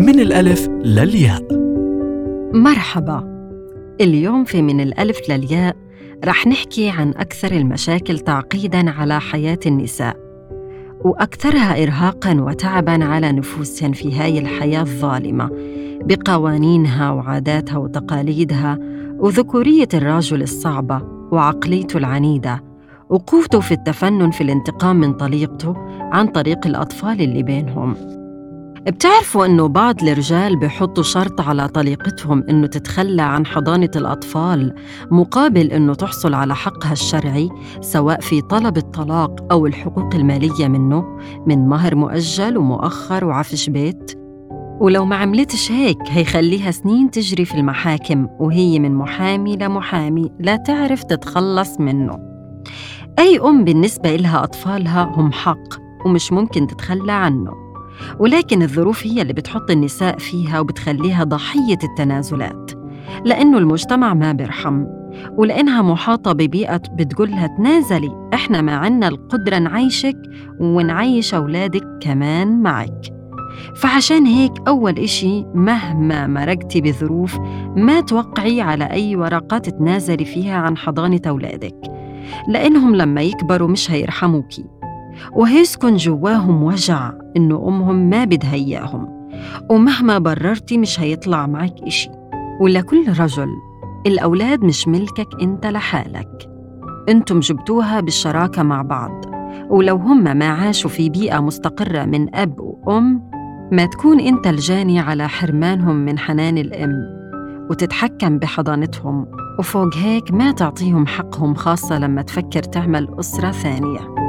من الألف للياء. مرحبا. اليوم في من الألف للياء رح نحكي عن أكثر المشاكل تعقيداً على حياة النساء وأكثرها إرهاقاً وتعباً على نفوسهن في هاي الحياة الظالمة بقوانينها وعاداتها وتقاليدها وذكورية الرجل الصعبة وعقليته العنيدة وقوته في التفنن في الانتقام من طليقته عن طريق الأطفال اللي بينهم. بتعرفوا إنه بعض الرجال بحطوا شرط على طليقتهم إنه تتخلى عن حضانة الأطفال مقابل إنه تحصل على حقها الشرعي سواء في طلب الطلاق أو الحقوق المالية منه من مهر مؤجل ومؤخر وعفش بيت. ولو ما عملتش هيك هيخليها سنين تجري في المحاكم وهي من محامي لمحامي لا تعرف تتخلص منه. أي أم بالنسبة إلها أطفالها هم حق ومش ممكن تتخلى عنه. ولكن الظروف هي اللي بتحط النساء فيها وبتخليها ضحية التنازلات. لأنه المجتمع ما بيرحم ولأنها محاطة ببيئة بتقولها تنازلي إحنا ما عنا القدرة نعيشك ونعيش أولادك كمان معك. فعشان هيك أول إشي مهما مرقتي بظروف ما توقعي على أي ورقة تتنازلي فيها عن حضانة أولادك لأنهم لما يكبروا مش هيرحموكي. وهيسكن جواهم وجع إنه أمهم ما بدها إياهم ومهما بررتي مش هيطلع معك إشي. ولكل رجل الأولاد مش ملكك أنت لحالك. أنتم جبتوها بالشراكة مع بعض ولو هم ما عاشوا في بيئة مستقرة من أب وأم ما تكون أنت الجاني على حرمانهم من حنان الأم. وتتحكم بحضانتهم وفوق هيك ما تعطيهم حقهم خاصة لما تفكر تعمل أسرة ثانية.